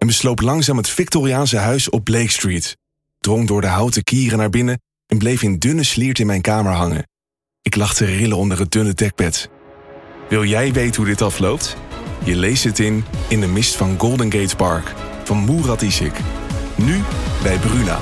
en besloop langzaam het Victoriaanse huis op Blake Street. Drong door de houten kieren naar binnen en bleef in dunne sliert in mijn kamer hangen. Ik lag te rillen onder het dunne dekbed. Wil jij weten hoe dit afloopt? Je leest het in In de mist van Golden Gate Park van Murat Isik. Nu bij Bruna.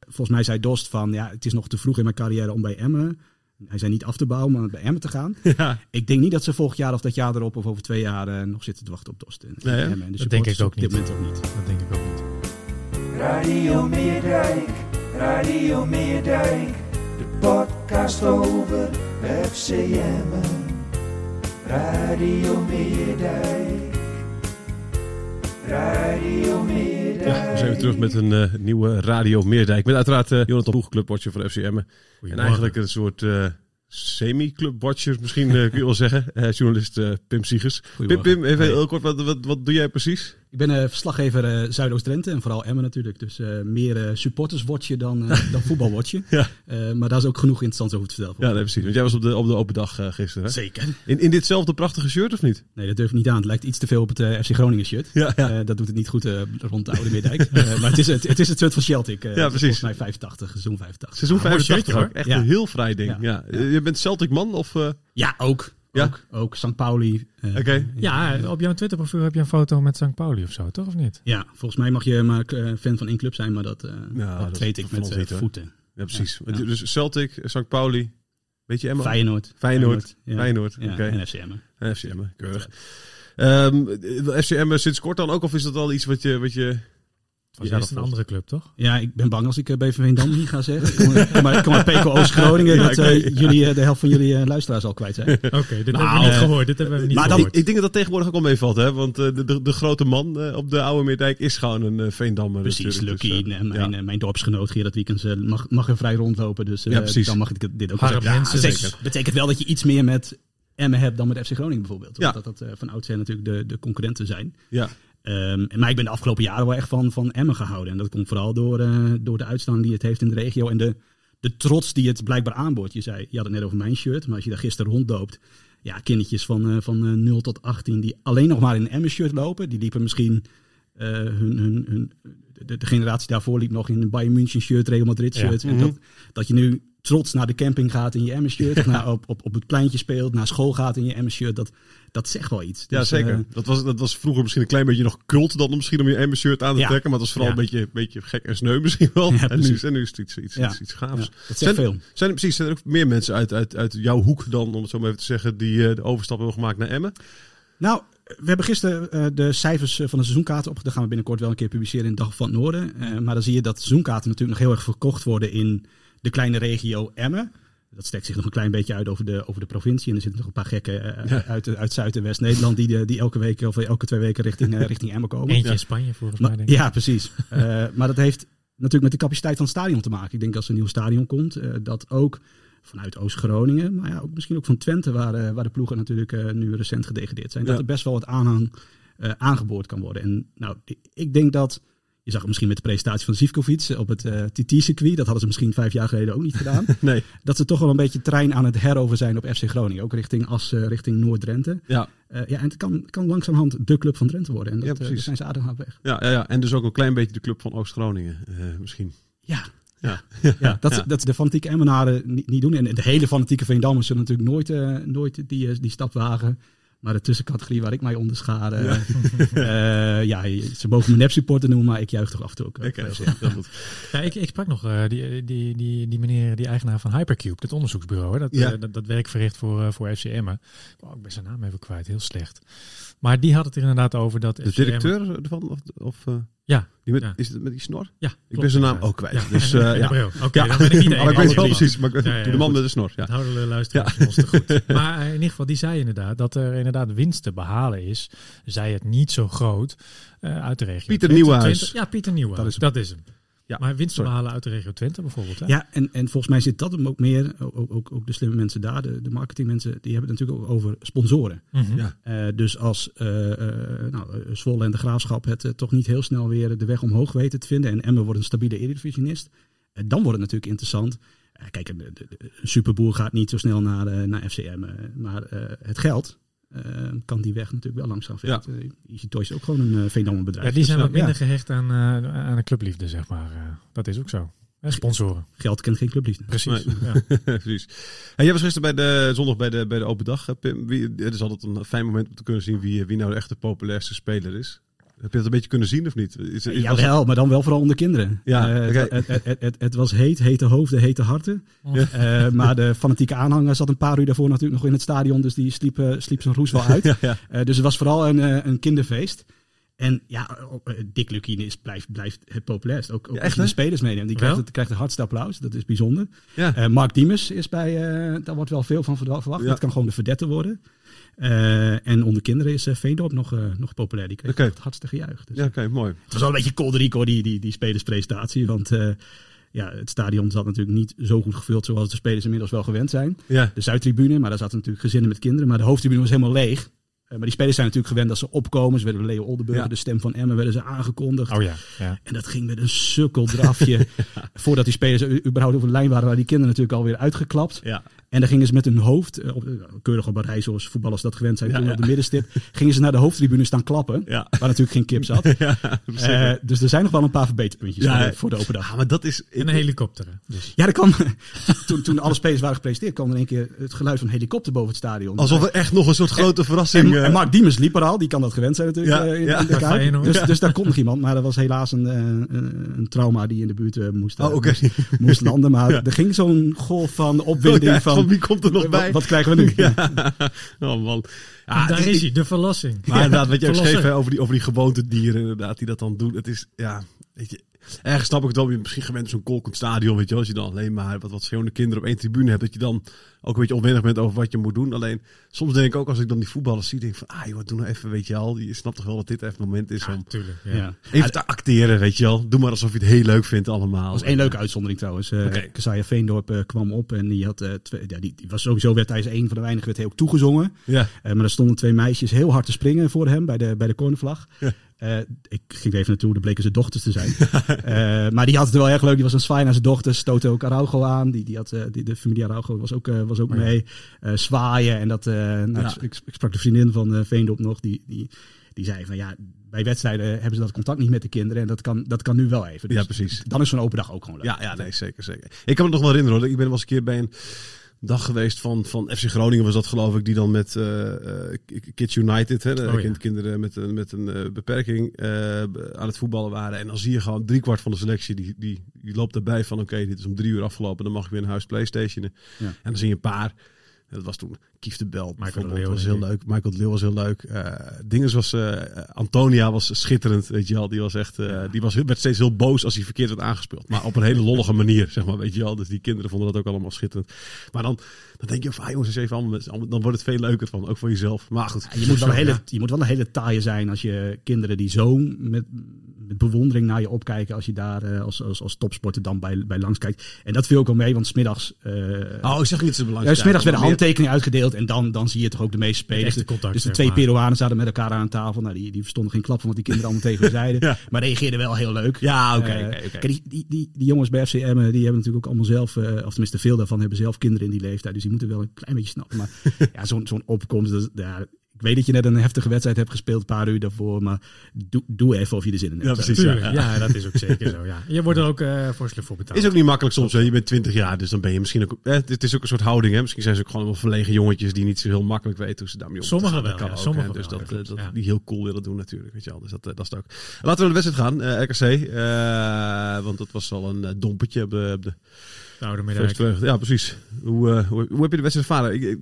Volgens mij zei Dost van, ja, het is nog te vroeg in mijn carrière om bij Emmen. Hij zei niet af te bouwen, maar bij Emmen te gaan. Ja. Ik denk niet dat ze volgend jaar of dat jaar erop of over twee jaar eh, nog zitten te wachten op Dost. Nee? Emmen. En de Dat denk ik ook op dit niet. moment ook niet. Dat denk ik ook niet. Radio Meerdijk, Radio Meerdijk, de podcast over FCM. Radio Meerdijk, Radio Meerdijk. Ja, we zijn weer terug met een eh, nieuwe Radio Meerdijk. Met uiteraard eh, Jonathan Boeg, clubwatcher van FCM. En eigenlijk een soort eh, semi-clubwatcher, misschien kun je wel zeggen. Journalist Pim Siegers. Pim. Pim, even heel kort, wat, wat, wat doe jij precies? Ik ben eh, verslaggever eh, Zuidoost-Drenthe en vooral Emmen natuurlijk. Dus eh, meer eh, supporterswatje dan, dan voetbalwatje. Ja. Eh, maar daar is ook genoeg interessants over te vertellen. Ja, nee, precies. Want jij was op de, op de open dag gisteren. Hè? Zeker. In, in ditzelfde prachtige shirt of niet? Nee, dat durf ik niet aan. Het lijkt iets te veel op het FC Groningen shirt. Ja, ja. Dat doet het niet goed rond de Oude Meerdijk. Eh, maar het is het, het is het shirt van Celtic. Ja, precies. Volgens mij 85, seizoen 85. Seizoen Ah, mooi 85 shirtje, ook. hoor. Echt Ja. een heel vrij ding. Ja. Je bent Celtic man of... Ja, ook. Ja? Ook, ook St. Pauli. eh, Oké. Ja, op jouw Twitterprofiel heb je een foto met St. Pauli of zo, toch? Of niet? Ja, volgens mij mag je maar eh, fan van één club zijn, maar dat, eh Ja, dat is ik met niet, voeten. Ja, precies. Ja. Dus Celtic, St. Pauli, weet je Emma? Feyenoord. Feyenoord. ja. Feyenoord, Ja, oké. En FCM. En FCM, keurig. Ehm FCM sinds kort dan ook, of is dat al iets wat je... Wat je Was Ja, dat een andere club, toch? Ja, ik ben bang als ik eh, BVV dan niet ga zeggen. Kom maar, kom maar, PECO Oost-Groningen, Ja, dat eh, jullie, eh, de helft van jullie luisteraars al kwijt zijn. Oké, dit hebben Nou, we niet eh, gehoord. Dit hebben we niet maar dan- ik denk dat dat tegenwoordig ook al meevalt, hè? Want eh, de, de, de grote man eh, op de Oude Meerdijk is gewoon een eh, Veendammer. Precies, natuurlijk. Lucky. Dus, en mijn, ja. mijn dorpsgenoot Gerard Wiekens mag, mag er vrij rondlopen. Dus eh, Ja, precies. dan mag ik dit- ook zeggen. Jensen, betekent, zeker. betekent wel dat je iets meer met Emmen hebt dan met FC Groningen bijvoorbeeld. Ja. Want dat dat eh, van oudsher natuurlijk de, de concurrenten zijn. ja. En maar ik ben de afgelopen jaren wel echt van, van Emmen gehouden. En dat komt vooral door, eh, door de uitstraling die het heeft in de regio. En de, de trots die het blijkbaar aanboort. Je zei, je had het net over mijn shirt. Maar als je daar gisteren rondloopt. Ja, kindertjes van, eh, van eh, 0 tot 18 die alleen nog maar in een Emmen shirt lopen. Die liepen misschien eh, hun, hun, hun, de, de generatie daarvoor liep nog in een Bayern München shirt, Real Madrid shirt. En dat, dat je nu trots naar de camping gaat in je Emmen shirt. of naar, op, op, op het pleintje speelt, naar school gaat in je Emmen shirt. Dat, dat zegt wel iets. Ja, Dus, zeker. eh, dat, was, dat was vroeger misschien een klein beetje nog cult dan misschien om je Emmen shirt aan te Ja. trekken. Maar het was vooral Ja. een beetje, beetje gek en sneu misschien wel. Ja, en, nu, en nu is het iets, iets, Ja. iets, iets gaafs. Ja, dat zegt zijn, veel. Zijn er, precies, zijn er ook meer mensen uit, uit, uit jouw hoek dan, om het zo maar even te zeggen, die eh, de overstap hebben gemaakt naar Emmen? Nou, we hebben gisteren eh, de cijfers van de seizoenkaarten op. Dat gaan we binnenkort wel een keer publiceren in Dag van het Noorden. Maar dan zie je dat seizoenkaarten natuurlijk nog heel erg verkocht worden in de kleine regio Emmen. Dat strekt zich nog een klein beetje uit over de, over de provincie. En er zitten nog een paar gekken eh, uit, uit Zuid- en West-Nederland die, de- die elke week of elke twee weken richting, eh, richting Emmen komen. Eentje in Spanje volgens mij, Maar, denk ik. ja, precies. Eh, maar dat heeft natuurlijk met de capaciteit van het stadion te maken. Ik denk als er een nieuw stadion komt, eh, dat ook vanuit Oost-Groningen, maar ja, ook misschien ook van Twente, waar, eh, waar de ploegen natuurlijk eh, nu recent gedegradeerd zijn, Ja. dat er best wel wat aanhang eh, aangeboord kan worden. En nou, ik denk dat, je zag het misschien met de presentatie van Zivkovic op het eh, TT-circuit, dat hadden ze misschien vijf jaar geleden ook niet gedaan, Nee. dat ze toch wel een beetje trein aan het herover zijn op FC Groningen, ook richting Assen, richting Noord-Drenthe. Ja. Eh, ja, en het kan, kan langzamerhand de club van Drenthe worden. En dat, Ja, eh, precies. zijn ze aardig aan weg. Ja, ja, ja, en dus ook een klein beetje de club van Oost-Groningen eh, misschien. Ja, Ja. ja, dat, Ja. dat de fanatieke Emmenaren niet, niet doen. En de hele fanatieke Veendammers zullen natuurlijk nooit, eh, nooit die, eh, die stap wagen. Maar de tussencategorie waar ik mij onderschaar. eh, eh, ja, ze mogen me nep supporter noemen, maar ik juich toch af en toe ook. Oké, wel. heel goed. Ja, ik, ik sprak nog eh, die, die, die, die meneer, die eigenaar van Hypercube, het onderzoeksbureau. Hè, dat, Ja. dat, dat werk verricht voor, eh, voor FCM. Oh, ik ben zijn naam even kwijt, heel slecht. Maar die had het er inderdaad over dat De FCM directeur ervan? Of, of, eh, Ja. Die met, Ja. Is het met die snor? Ja, Ik ben zijn naam ook kwijt. Ja. Dus, eh, en ja. Oké, dan ben ik niet de Maar ik weet wel precies. Maar ik- de man goed. met de snor. Ja. Houden de luisteraars ons te goed. Maar in ieder geval, die zei inderdaad dat er inderdaad winst te behalen is. Zij het niet zo groot eh, uit de regio. Pieter. Nieuwenhuis. Ja, Pieter Nieuwenhuis. Dat is Dat is hem. Ja, maar winst te behalen uit de regio Twente bijvoorbeeld. Hè? Ja, en, en volgens mij zit dat hem ook meer, ook, ook, ook de slimme mensen daar, de, de marketingmensen, die hebben het natuurlijk ook over sponsoren. Mhm. Ja. Eh, dus als eh, eh, nou, Zwolle en de Graafschap het toch niet heel snel weer de weg omhoog weten te vinden en Emmen wordt een stabiele eredivisionist, dan wordt het natuurlijk interessant. Eh, kijk, een, een superboer gaat niet zo snel naar, eh, naar FCM, maar eh, het geld eh, kan die weg natuurlijk wel langzaam vinden. Eh, Easy Toys is ook gewoon een uh, Veendam bedrijf. Ja, die zijn Dus, wat eh, minder gehecht aan, eh, aan de clubliefde, zeg maar. Eh, dat is ook zo. Eh, sponsoren. Geld kent geen clubliefde. Precies. Nee. Ja. Precies. En jij was gisteren bij de zondag bij de, bij de open dag. eh, Pim. Wie, het is altijd een fijn moment om te kunnen zien wie, wie nou de echte populairste speler is. Heb je dat een beetje kunnen zien of niet? Is, is- Ja, wel, maar dan wel vooral onder kinderen. Ja, Eh, het, het, het, het, was heet, hete hoofden, hete harten. Ja. Eh, maar de fanatieke aanhanger zat een paar uur daarvoor natuurlijk nog in het stadion. Dus die sliep, sliep zijn roes wel uit. Ja, ja. Eh, dus het was vooral een, eh, een kinderfeest. En ja, eh, Dick Lukien is, blijft, blijft het populairst. Ook, ook Ja, echt, de spelers meeneemt. Die krijgt het, krijgt het hardste applaus. Dat is bijzonder. Ja. Eh, Mark Diemers is bij, eh, daar wordt wel veel van verwa- verwacht. Ja. Dat kan gewoon de verdette worden. En onder kinderen is Veendorp nog, nog populair. Die kreeg Oké. het hardste gejuich. Dus, Ja, oké, mooi. het was wel een beetje kolderiek hoor, die, die, die spelerspresentatie. Want ja, het stadion zat natuurlijk niet zo goed gevuld zoals de spelers inmiddels wel gewend zijn. Ja, De Zuidtribune, maar daar zaten natuurlijk gezinnen met kinderen. Maar de hoofdtribune was helemaal leeg. Eh, maar die spelers zijn natuurlijk gewend dat ze opkomen. Ze werden Leo Oldenburger, Ja. de stem van Emmen, werden ze aangekondigd. Oh ja. ja. En dat ging met een sukkeldrafje. Voordat die spelers überhaupt over de lijn waren, waren die kinderen natuurlijk alweer uitgeklapt. ja. En dan gingen ze met hun hoofd, eh, eh, keurig op een rij zoals voetballers dat gewend zijn, Ja, toen ja. op de middenstip, gingen ze naar de hoofdtribune staan klappen. Ja. Waar natuurlijk geen kip zat. ja, Eh, dus er zijn nog wel een paar verbeterpuntjes Ja, voor, de, open dag. Ja, maar dat is... En een helikopter. Dus. Ja, er kwam, toen, toen alle spelers waren gepresenteerd, kwam er in één keer het geluid van een helikopter boven het stadion. Alsof er echt nog een soort grote verrassing... en, eh, en Mark Diemers liep er al, die kan dat gewend zijn natuurlijk Ja, in, ja. in de. Dus, dus daar kon nog iemand, maar dat was helaas een, eh, een, een trauma die in de buurt moest, Oh, moest, moest landen. Maar er ging zo'n golf van opwinding Oh, van, van wie komt er nog wat, bij? wat krijgen we nu? Ja. Oh man. Ja, daar het is hij, de verlossing. Maar inderdaad, wat je ook schreef over die, over die gewoontedieren inderdaad, die dat dan doen. Het is, ja, weet je, ergens snap ik het wel. Je misschien gewend zo'n kolkend stadion, weet je wel. Als je dan alleen maar wat, wat schreeuwende kinderen op één tribune hebt, dat je dan ook een beetje onwennig bent over wat je moet doen. Alleen, soms denk ik ook als ik dan die voetballers zie, denk ik van, ah joh, doe nou even, weet je al. Je snapt toch wel dat dit even het moment is Ja, om tuurlijk. Ja. Ja. even te acteren, weet je wel. Doe maar alsof je het heel leuk vindt allemaal. Er was één leuke uitzondering trouwens. Eh Oké. Kesaja Veendorp eh, kwam op en die had eh, twee, ja, die, die was sowieso werd hij is een van de weinigen werd hij ook toegezongen. Ja, Eh, maar er stonden twee meisjes heel hard te springen voor hem bij de, bij de cornervlag. Ja. Eh, ik ging er even naartoe, dat bleken zijn dochters te zijn. Eh, maar die had het wel erg leuk. Die was een zwaai naar zijn dochters, stootte ook Araujo aan. Die, die had, eh, die, de familie Araujo was ook, eh, was ook Oh ja. mee. Zwaaien en dat... nou, ik, ik, ik sprak de vriendin van Veendorp nog, die, die, die zei van ja, bij wedstrijden hebben ze dat contact niet met de kinderen. En dat kan, dat kan nu wel even. Dus Ja, precies. Dan is zo'n open dag ook gewoon leuk. Ja, ja, nee, zeker, zeker. Ik kan me nog wel herinneren hoor. Ik ben wel eens een keer bij een dag geweest van, van FC Groningen was dat geloof ik, die dan met eh, eh, Kids United, hè, de Oh, ja. kinderen met, een- met een eh, beperking eh, aan het voetballen waren. En dan zie je gewoon driekwart van de selectie, die, die, die loopt erbij van oké, dit is om drie uur afgelopen, dan mag ik weer naar huis Playstationen. Ja. En dan zie je een paar. Dat was toen Kief de Bel. Michael de bijvoorbeeld, Leeuw, was heel leuk. Michael de Leeuw was heel leuk. Eh Dinges was, eh, Antonia was schitterend, weet je wel. Die was echt, eh, die was, heel- werd steeds heel boos als hij verkeerd werd aangespeeld. Maar op een hele lollige manier, zeg maar, weet je wel. Dus die kinderen vonden dat ook allemaal schitterend. Maar dan, dan denk je van, ah, jongens, even allemaal, dan wordt het veel leuker van, ook voor jezelf. Maar goed. Ja, je, moet wel een hele, Ja. je moet wel een hele taaie zijn als je kinderen die zo met, met bewondering naar je opkijken, als je daar eh, als, als, als topsporter dan bij, bij langs kijkt. En dat viel ook wel mee, want smiddags, eh Oh, ik zeg niet zo ja, belangrijk. smiddags werden handtekeningen uitgedeeld en dan, dan zie je toch ook de meeste spelers. Echte contact, dus de twee maar. Peruanen zaten met elkaar aan tafel. Nou, die, die verstonden geen klap van wat die kinderen allemaal tegen zeiden. Ja. Maar reageerden wel heel leuk. Ja, oké, Eh, Die, die, die, die jongens bij FCM, die hebben natuurlijk ook allemaal zelf, of tenminste veel daarvan hebben zelf kinderen in die leeftijd. Dus die moeten wel een klein beetje snappen. Maar ja, zo'n zo'n opkomst, dat, ja, ik weet dat je net een heftige wedstrijd hebt gespeeld, een paar uur daarvoor. Maar doe, doe even of je er zin in hebt. Ja, precies. Ja, ja, dat is ook zeker zo. Ja. Je wordt er ook eh vorstelijk voor betaald. Is ook niet makkelijk soms. Hè. Je bent 20 jaar, dus dan ben je misschien ook. Eh, het is ook een soort houding. Hè. Misschien zijn ze ook gewoon allemaal verlegen jongetjes die niet zo heel makkelijk weten hoe ze daarmee om moeten Sommigen wel, kan ja, ook, hè. sommigen Dus wel, dat, dat eh, klopt, dat ja. die heel cool willen doen natuurlijk. Weet je wel. Dus dat, dat is het ook. Laten we naar de wedstrijd gaan, eh, RKC. eh, want dat was al een dompertje op de, op de De oude. Ja, precies. Hoe, eh, hoe, hoe heb je de wedstrijd ervaren? Ik, ik,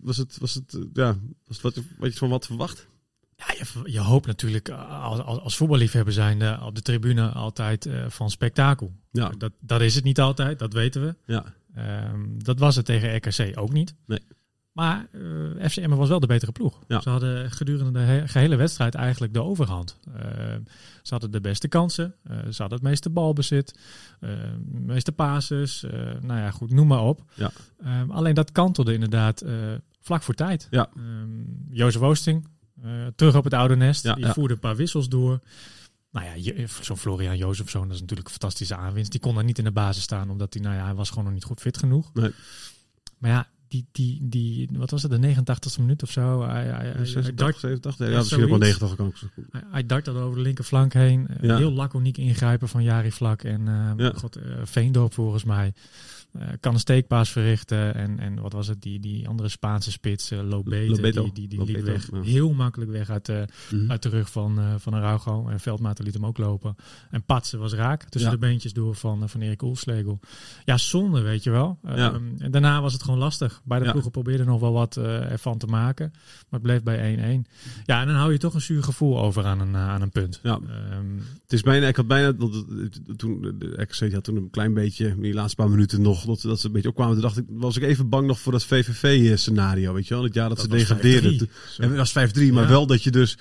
was het, was het, eh, ja, was het wat, wat je van wat verwacht? Ja, je, je hoopt natuurlijk eh, als, als, als voetballiefhebber zijnde op de tribune altijd van spektakel. Ja. Dat, dat is het niet altijd, dat weten we. Ja, Ehm, dat was het tegen RKC ook niet. Nee. Maar eh FC Emmen was wel de betere ploeg. Ja. Ze hadden gedurende de he- gehele wedstrijd eigenlijk de overhand. Eh, ze hadden de beste kansen. eh, ze hadden het meeste balbezit. de meeste passes. eh, nou ja, goed, noem maar op. Ja. Ehm, alleen dat kantelde inderdaad vlak voor tijd. Ja. Ehm, Jozef Oosting, terug op het oude nest. Ja, die voerde een paar wissels door. Nou ja, zo'n Florian Jozefzoon, dat is natuurlijk een fantastische aanwinst. Die kon daar niet in de basis staan, omdat hij, nou ja, hij was gewoon nog niet goed fit genoeg. Nee. Maar ja, die, die, die, wat was het, de 89ste minuut of zo? Hij, hij, hij, hij, 86, dart, 87, ja, misschien ook wel zoiets. 90 kan hij, hij dartelde over de linkerflank heen. Eh, Ja. Heel laconiek ingrijpen van Jari Vlak en eh, Ja. God, eh, Veendorp volgens mij. Kan een steekpaas verrichten. En, en wat was het, die, die andere Spaanse spits, uh, Lobete, Lobeto. die, die, die Lobeto, liep weg. ja. Heel makkelijk weg uit, eh, Mhm. uit de rug van, van Araujo. En Veldmaten liet hem ook lopen. En Patsen was raak tussen de beentjes door van, van Erik Oelslegel. Ja, zonde, weet je wel. Ehm, en daarna was het gewoon lastig. Beide Ja. ploegen probeerden nog wel wat eh, ervan te maken. Maar het bleef bij 1-1. Ja, en dan hou je toch een zuur gevoel over aan een, eh, aan een punt. Ja. Ehm, Het is bijna, ik had bijna, dat, toen, de RKC had toen een klein beetje, in die laatste paar minuten nog, dat, dat ze een beetje opkwamen. Toen dacht ik, was ik even bang nog voor dat VVV-scenario, weet je wel. Het jaar dat, Dat ze degradeerden. 5-3. Toen- En het was 5-3, maar Ja. wel dat je dus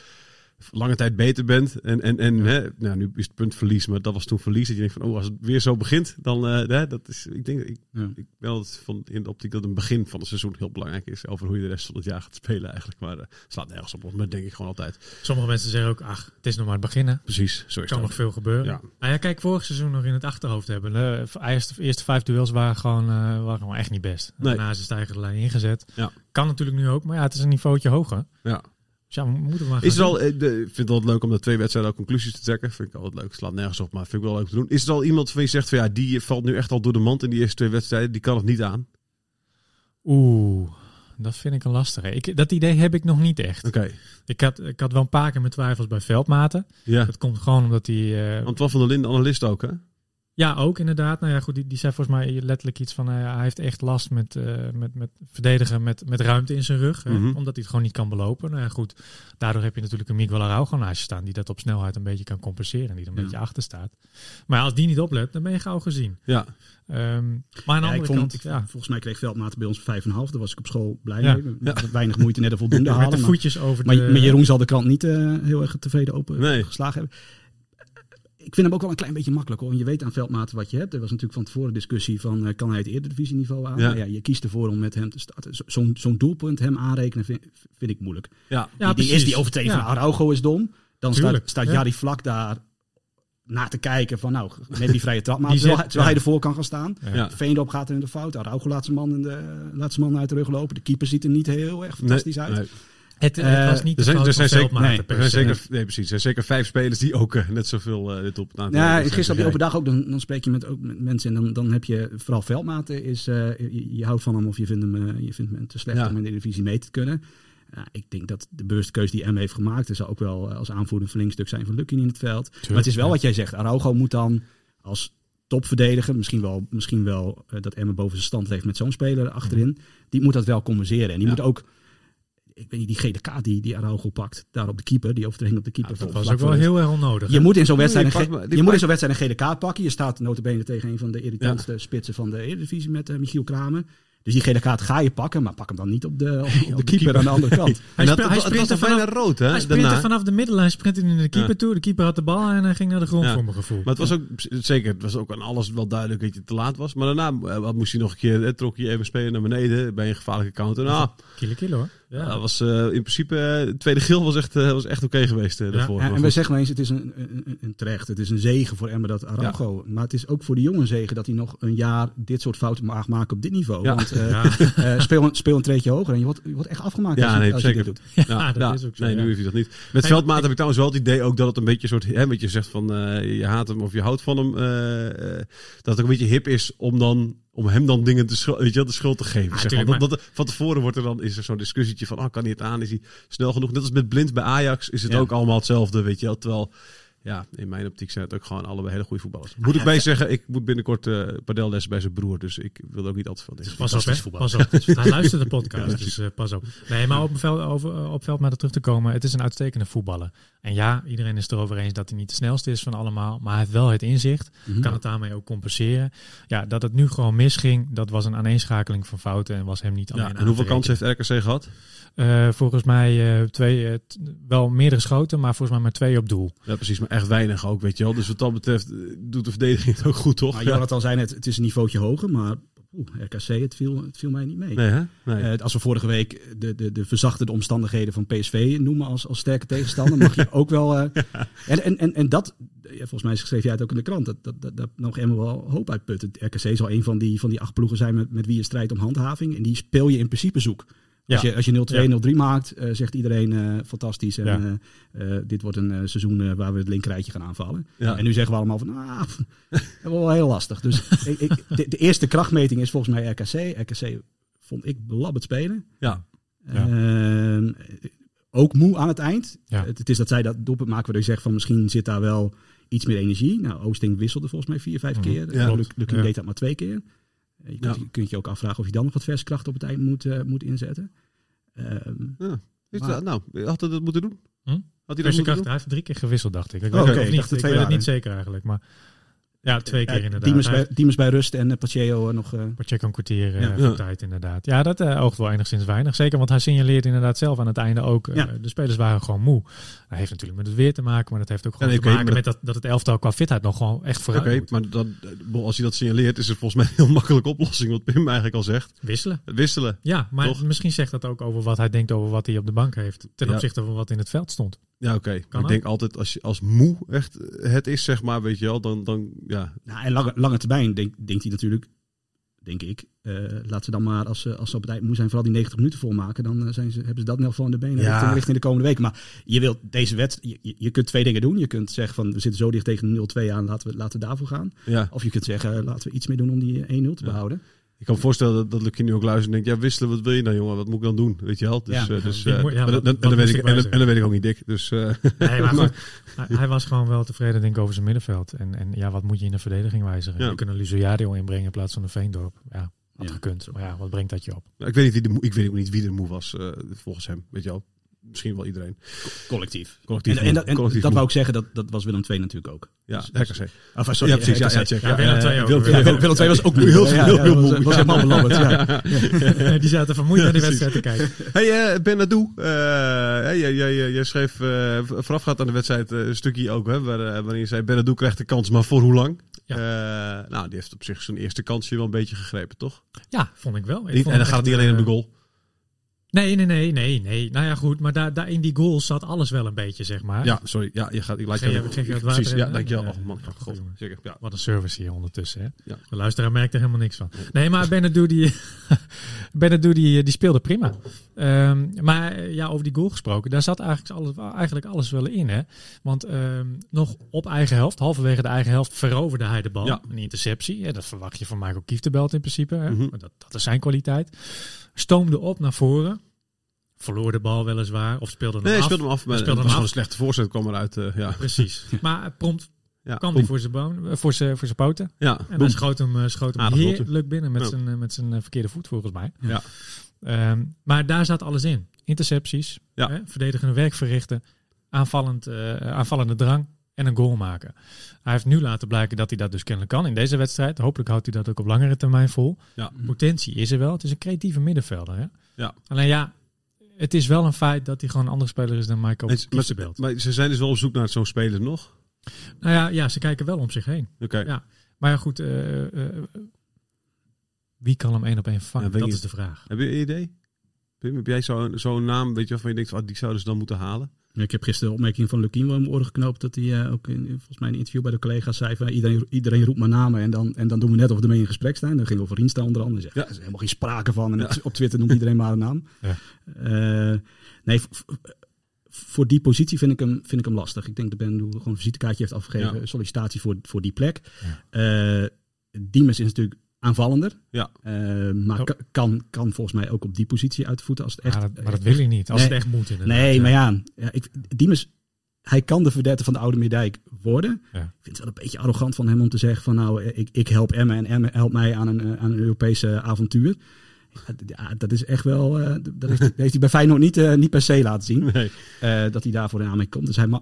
lange tijd beter bent. En, en, en hè, nou, nu is het punt verlies, maar dat was toen verlies. Dat je denkt van, oh, als het weer zo begint, dan, eh, hè, dat is, ik denk, ik, Ja. ik ben altijd van in de optiek dat een begin van het seizoen heel belangrijk is. Over hoe je de rest van het jaar gaat spelen eigenlijk. Maar eh, slaat nergens op, maar denk ik gewoon altijd. sommige mensen zeggen ook, ach, het is nog maar het beginnen. Precies, zo is Er het kan nog veel gebeuren. Ja. Nou ja, kijk, vorig seizoen nog in het achterhoofd hebben. De eerste, eerste vijf duels waren gewoon, eh, waren gewoon echt niet best. Nee. Daarna is de stijgende lijn ingezet. Ja. Kan natuurlijk nu ook, maar ja, het is een niveautje hoger. Ja. Dus ja, we moeten maar Is er al, eh, de, ik vind het altijd leuk om de twee wedstrijden conclusies te trekken. Vind ik altijd leuk. Slaat nergens op, maar vind ik wel leuk te doen. Is er al iemand van je zegt van ja, die valt nu echt al door de mand in die eerste twee wedstrijden. Die kan het niet aan. Oeh, dat vind ik een lastige. Ik, dat idee heb ik nog niet echt. Oké. Ik had, ik had wel een paar keer mijn twijfels bij Veldmaten. Ja. Dat komt gewoon omdat hij... eh, Antoine van der Linden, analist ook hè? Ja, ook inderdaad. Nou ja, goed, die, die zei volgens mij letterlijk iets van ja, hij heeft echt last met, eh, met, met verdedigen met, met ruimte in zijn rug. hè, Mhm. omdat hij het gewoon niet kan belopen. Nou ja, goed, daardoor heb je natuurlijk een Miguel Araujo naast je staan die dat op snelheid een beetje kan compenseren. Die er een Ja. beetje achter staat. Maar als die niet oplet, dan ben je gauw gezien. Ja. Ehm, maar aan de Ja, andere ik vond, kant, ja, Volgens mij kreeg Veldmaat bij ons 5,5. Daar was ik op school blij Ja. mee. Met Weinig moeite net een voldoende met halen. de maar- voetjes over Maar, de... maar Jeroen zal de krant niet eh, heel erg tevreden open Nee. geslagen hebben. Ik vind hem ook wel een klein beetje makkelijk hoor. Je weet aan Veldmaat wat je hebt. Er was natuurlijk van tevoren discussie van eh, kan hij het eredivisieniveau aan? Ja. Nou Ja. je kiest ervoor om met hem te starten. Zo- Zo'n zo'n doelpunt hem aanrekenen vind, vind ik moeilijk. Ja. Ja, die, is die overtreding Ja. van Araujo is dom. Dan Tuurlijk, staat, staat ja. Jari vlak daar naar te kijken van nou, neem die vrije trap maar. Terwijl, zet- hij- terwijl ja. hij ervoor kan gaan staan. Ja. Veendorp gaat er in de fout. Araujo laat zijn man, in de, laat zijn man uit de rug lopen. De keeper ziet er niet heel erg fantastisch uit. Nee. Het, het Eh, was niet Er de zijn, er zeker, nee, er zijn zeker, nee, precies. Er zijn zeker vijf spelers die ook eh, net zoveel eh, dit op het aantal Ja, gisteren op de open dag ook, dan, dan spreek je met, ook met mensen en dan, dan heb je vooral veldmaten. Is, eh, je, je houdt van hem of je vindt hem, je vindt hem te slecht Ja. om in de divisie mee te kunnen. Ja, ik denk dat de bewuste keuze die M heeft gemaakt, er zou ook wel als aanvoerder een flink stuk zijn van Lucky in het veld. maar het is wel ja. wat jij zegt. Araujo moet dan als topverdediger, misschien wel, misschien wel dat Emmen boven zijn stand leeft met zo'n speler achterin, die moet dat wel compenseren. En die Ja. moet ook, ik weet niet, die GDK die, die Araujo pakt, daar op de keeper, die overtreding op de keeper. Ja, dat was ook wel heel erg onnodig. Je moet in zo'n wedstrijd, je moet in zo'n wedstrijd een GDK pakken. Je staat notabene tegen een van de irritantste spitsen van de Eredivisie met eh, Michiel Kramer. Dus die GDK ga je pakken, maar pak hem dan niet op de, op, de keeper aan de andere kant. Hij, dat, hij sprintte vanaf, rood, hè? hij sprintte vanaf de middenlijn, sprintte hij naar de keeper Ja. toe. De keeper had de bal en hij ging naar de grond Ja. voor mijn gevoel. Maar het was ook zeker, het was ook aan alles wel duidelijk dat je te laat was. Maar daarna eh, wat moest hij nog een keer, eh, trok je even spelen naar beneden bij een gevaarlijke counter. Nou, Kilo kilo hoor. Ja. dat was eh, in principe, eh, de tweede geel was echt, eh, was echt oké geweest daarvoor. Ja, en goed. zeggen eens, het is een, een, een- terecht. Het is een zegen voor Emmen dat Araujo. Maar het is ook voor de jongen zegen dat hij nog een jaar dit soort fouten mag maken op dit niveau. Ja. Want Ja. speel, een, speel een treedje hoger en je wordt, je wordt echt afgemaakt Ja, als, je, nee, als je zeker. dit doet. Ja, dat is ook zo, Nee, nu heeft hij dat niet. Met Hey, Veldmaat ik- heb ik trouwens wel het idee ook dat het een beetje een soort, hè, een beetje zegt van je haat hem of je houdt van hem. dat het ook een beetje hip is om dan om hem dan dingen te weet je, wel, de schuld te geven. zeg maar. tuurlijk, dat, dat, van tevoren wordt er dan is er zo'n discussietje van, oh, kan hij het aan? Is hij snel genoeg? Net als met blind bij Ajax is het Ja. ook allemaal hetzelfde, weet je wel. Terwijl ja, in mijn optiek zijn het ook gewoon allebei hele goede voetballers. Moet ik bij zeggen, ik moet binnenkort eh padelles bij zijn broer, dus ik wil ook niet altijd van tegen. Pas op, hè? voetbal. Pas op. Hij luistert de podcast, dus eh, pas op. Nee, maar op veld, over, eh, op veld maar terug te komen. Het is een uitstekende voetballer. En ja, iedereen is erover eens dat hij niet de snelste is van allemaal. Maar hij heeft wel het inzicht. Mhm. Kan het daarmee ook compenseren. Ja, dat het nu gewoon misging, dat was een aaneenschakeling van fouten. En was hem niet alleen Ja, en hoeveel kansen heeft RKC gehad? Eh, volgens mij eh, twee, eh, t- wel meerdere schoten, maar volgens mij maar twee op doel. Ja, precies, maar echt weinig ook, weet je wel. Dus wat dat betreft doet de verdediging het ook goed, toch? Maar Jonathan zei net, het is een niveautje hoger, maar oeh, RKC, het viel, het viel mij niet mee. Nee, hè? Nee. Eh, als we vorige week de, de, de verzachtende omstandigheden van PSV noemen als, als sterke tegenstander, mag je ook wel. eh, en, en, en, en dat, ja, volgens mij schreef jij het ook in de krant, dat, dat, dat, dat nog helemaal wel hoop uitput. Het RKC zal een van die, van die acht ploegen zijn met, met wie je strijdt om handhaving. En die speel je in principe zoek. Als Ja. je, als je 0-2, Ja. 0-3 maakt, eh, zegt iedereen eh, fantastisch. En eh, dit wordt een seizoen waar we het linkerrijtje gaan aanvallen. En nu zeggen we allemaal van, ah, pff, dat wordt wel heel lastig. Dus ik, ik, de, de eerste krachtmeting is volgens mij RKC. RKC vond ik belabberd spelen. Ja. Ja. Ehm, ook moe aan het eind. Het, het is dat zij dat doelpunt maken waardoor je zegt van misschien zit daar wel iets meer energie. Nou, Oosting wisselde volgens mij vier, vijf Mhm. keer. Ja, Luc, klopt. Luc Ja. deed dat maar twee keer. Eh, Je kunt, Ja. je kunt je ook afvragen of je dan nog wat verskracht op het eind moet, eh, moet inzetten. Ehm, Is Maar- dat, nou, had hij dat moeten doen? Hm? Had hij dat Verse moeten kracht, doen? hij heeft drie keer gewisseld, dacht ik. Ik Oh, weet, oké, het, ik of niet, dacht er ik weet het niet zeker eigenlijk. Maar ja, twee keer eh, inderdaad. Diemers Hij- bij, Diemers bij rust en uh, Pacheco nog... eh, Pacheco een kwartier eh, Ja. van tijd inderdaad. Ja, dat eh, oogt wel enigszins weinig. Zeker, want hij signaleert inderdaad zelf aan het einde ook. eh, Ja. De spelers waren gewoon moe. Dat heeft natuurlijk met het weer te maken, maar dat heeft ook gewoon nee, te oké, maken met dat, dat het elftal qua fitheid nog gewoon echt Oké, vooruit moet. maar dan, eh, als je dat signaleert, is het volgens mij een heel makkelijke oplossing. Wat Pim eigenlijk al zegt. Wisselen. Wisselen. Ja, maar Toch? misschien zegt dat ook over wat hij denkt over wat hij op de bank heeft. Ten Ja. opzichte van wat in het veld stond. Ja, oké. Maar Kan ik denk altijd, als, je, als moe echt eh, het is, zeg maar, weet je wel, dan, dan ja. Nou, en lange, lange termijn denk, denkt hij natuurlijk, denk ik, eh laat ze dan maar, als ze, als ze op het eind moe zijn, vooral die 90 minuten volmaken, dan eh, zijn ze, hebben ze dat in ieder geval in de benen Ja. richting, richting de komende weken. Maar je wilt deze wedstrijd, je, je kunt twee dingen doen. Je kunt zeggen van, we zitten zo dicht tegen 0-2 aan, laten we, laten we daarvoor gaan. ja. Of je kunt zeggen, laten we iets meer doen om die 1-0 te Ja. Ik kan me voorstellen dat, dat Lucie nu ook luistert en denkt, ja, wisselen, wat wil je dan, jongen? Wat moet ik dan doen? Weet je wel? Dus, Ja. Die moet- ja, maar wat- dan- en wat dan weet ik, en, dan weet ik ook niet dik. Dus, eh, Nee, maar goed. hij, hij was gewoon wel tevreden denk ik over zijn middenveld. En, en ja, wat moet je in de verdediging wijzigen? Ja. Je kunt een Luciadio inbrengen in plaats van een Veendorp. Ja, had Ja. gekund. Maar ja, wat brengt dat je op? ik, weet niet wie de moe, ik weet ook niet wie de moe was, eh, volgens hem. Weet je wel? Misschien wel iedereen. Collectief. Collectief en, en, dat- en collectief dat wou ik zeggen, dat, dat was Willem II natuurlijk ook. Ja, Dus- RKC. Of, eh, sorry, ja, precies. Ja, RKC. ja, check. Ja, Willem II ook. Willem Ja, II. Willem Willem II was ook moe. Heel, Ja, heel, ja, heel was- moe. Was helemaal belabberd, ja. Die zaten vermoeid naar die wedstrijd te kijken. Hey, uh, Benadou, eh jij, jij, jij, jij schreef eh voorafgaand aan de wedstrijd eh, een stukje ook, hè, waar, eh, waarin je zei, Benadou krijgt de kans, maar voor hoe lang? Eh, nou, die heeft op zich zijn eerste kansje wel een beetje gegrepen, toch? Ja, vond ik wel. Ik Niet, vond en dan gaat het niet alleen om de eh, goal. Nee, nee, nee, nee, nee. Nou ja, goed. Maar daar, daar in die goal zat alles wel een beetje, zeg maar. Ja, sorry. Ja, je gaat, ik laat je- wat Precies, ja, dankjewel. ja, oh man, ja, god, zeker. Ja. Wat een service hier ondertussen, hè? Ja. De luisteraar merkt er helemaal niks van. Nee, maar Benadou die, die, die speelde prima. Ehm, maar eh, ja, over die goal gesproken, daar zat eigenlijk alles, eigenlijk alles wel in, hè? Want ehm, nog op eigen helft, halverwege de eigen helft, veroverde hij de bal. Ja. Een interceptie, hè? dat verwacht je van Michael Kieftenbelt in principe. Hè? Mhm. Dat, dat is zijn kwaliteit. Stoomde op naar voren. Verloor de bal weliswaar, of speelde hem Nee, af. speelde hem af, maar speelde hem was af. een slechte voorzet, kwam eruit. eh, ja. Precies. Maar prompt Ja, kwam hij voor zijn, eh, voor zijn, voor zijn poten. Ja, En boem. hij schoot hem, eh, schoot hem Aardig heerlijk binnen met Ja. zijn, met zijn verkeerde voet volgens mij. Ja. Ehm, maar daar zat alles in. Intercepties, Ja. hè, verdedigende werk verrichten, aanvallend, aanvallende drang en een goal maken. Hij heeft nu laten blijken dat hij dat dus kennelijk kan in deze wedstrijd. Hopelijk houdt hij dat ook op langere termijn vol. Ja. Potentie is er wel. Het is een creatieve middenvelder. Hè? Ja. Alleen ja, het is wel een feit dat hij gewoon een andere speler is dan Michael ze- maar, maar ze zijn dus wel op zoek naar zo'n speler nog. Nou ja, ja, ze kijken wel om zich heen. Oké. Ja. Maar ja, goed. eh, eh, wie kan hem één op één vangen? Ja, dat is de vraag. Heb je een idee? Pim, heb jij zo'n zo'n naam, weet je, waarvan je denkt, ah, die zouden ze dan moeten halen? Ja, Ik heb gisteren de opmerking van Lukien wel in mijn oren geknoopt. Dat hij eh, ook in, volgens mij in een interview bij de collega's zei van iedereen, iedereen roept maar namen. En dan, en dan doen we net of we ermee in gesprek zijn. Dan ging over Riensta onder andere. Ja. ja. Er is helemaal geen sprake van. En op- op Twitter noemt iedereen maar een naam. Ja. Eh, nee, voor die positie vind ik, hem, vind ik hem lastig. Ik denk dat Ben gewoon een visitekaartje heeft afgegeven. Ja. Sollicitatie voor, voor die plek. Eh Diemers is natuurlijk aanvallender. Ja. Eh, maar Oh. ka- kan, kan volgens mij ook op die positie uit de voeten als het echt... maar, dat, maar dat wil hij niet. Als Nee. het echt moet inderdaad. Nee, ja. maar ja, ja ik, Diemers hij kan de verdette van de Oude Meerdijk worden. Ja. Ik vind het wel een beetje arrogant van hem om te zeggen van nou, ik, ik help Emmen en Emmen helpt mij aan een, eh, aan een Europese avontuur. Ja, dat is echt wel, eh, dat heeft, heeft hij bij Feyenoord niet, eh, niet per se laten zien. Nee. eh, dat hij daarvoor in aanmerking komt. Dus hij, ma-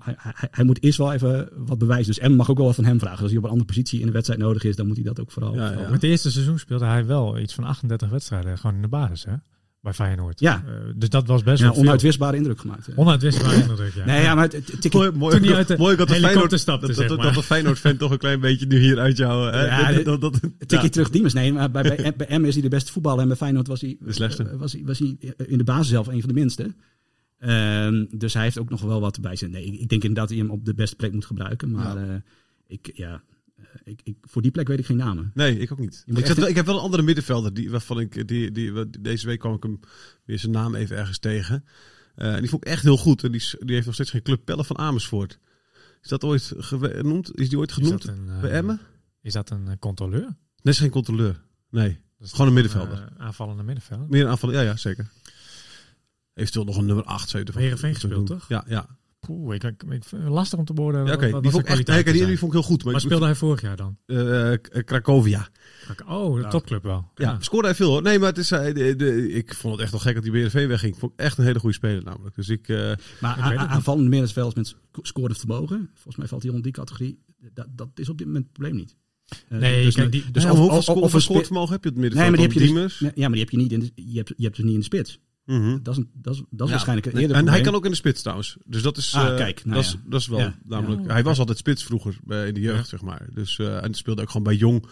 hij, moet eerst wel even wat bewijzen. Dus Emmen mag ook wel wat van hem vragen. Als hij op een andere positie in de wedstrijd nodig is, dan moet hij dat ook vooral. Ja, vooral ja. doen. Met het eerste seizoen speelde hij wel iets van 38 wedstrijden. Gewoon in de basis, hè? Bij Feyenoord. Ja. Eh, dus dat was best Ja, wel veel. onuitwisbare indruk gemaakt. eh. Onuitwisbaar indruk, ja. Nee, ja, maar het, Mooi, mooi, Toen hij uit de mooi dat de Feyenoord, stapte, dat, zeg dat, maar. dat de Feyenoord-fan toch een klein beetje nu hier uit jou... Hè? Ja, dat, dat, ja. terug Diemers. Nee, maar bij, bij, bij Emmen is hij de beste voetballer. En bij Feyenoord was hij, De slechtste. eh, was hij, was hij in de basis zelf een van de minste. Ehm, dus hij heeft ook nog wel wat erbij zitten. Nee, ik, ik denk inderdaad dat hij hem op de beste plek moet gebruiken. Maar eh, ik, ja, eh, ik, ik, voor die plek weet ik geen namen. Nee, ik ook niet. Je Ik, echt- zet wel, ik heb wel een andere middenvelder. Die, waarvan ik, die, die, die- deze week kwam ik hem weer zijn naam even ergens tegen. Eh, en die vond ik echt heel goed. En die, is- die heeft nog steeds geen club. Pelle van Amersfoort. Is dat ooit genoemd? Is die ooit Is genoemd dat een, eh, bij Emmen? Is dat een eh, controleur? Nee, is geen controleur. Nee. Dat is Gewoon een middenvelder. eh, aanvallende middenvelder. Meer een aanval. Ja, ja, zeker. Eventueel nog een nummer 8 zeker. van- Heerenveen gespeeld, toch? Ja, ja. Poeh, ik, ik, ik vind het lastig om te beoordelen. ja oké. wat- Die vond echt nee, die, die vond ik heel goed. Maar Waar ik- speelde hij vorig jaar dan? eh, K- Cracovia. Oh, de topclub wel. Ja, scoorde hij veel hoor. Nee, maar het is, hij- de, de, ik vond het echt wel gek dat die BRV wegging. Ik vond het echt een hele goede speler namelijk. Dus ik... eh, Maar aanvallende middenvelders met sc- scorend vermogen. Volgens mij valt hij onder die categorie. Dat, dat is op dit moment het probleem niet. Eh, Nee, dus, kijk, die- dus dus of- hoeveel of- of hoeveel een scoorvermogen heb je het Nee, middenveld? maar die heb je dus, nee, ja, maar die heb je niet in de, je hebt, je hebt dus niet in de spits. Mhm. Dat is, dat is, dat is Ja, waarschijnlijk eerder En hij kan ook in de spits trouwens. Dus dat is, Ah, eh, kijk, nou dat, is, dat is wel Ja. namelijk. Ja. Hij was altijd spits vroeger bij, in de jeugd, zeg maar. Dus, eh, en speelde ook gewoon bij jong,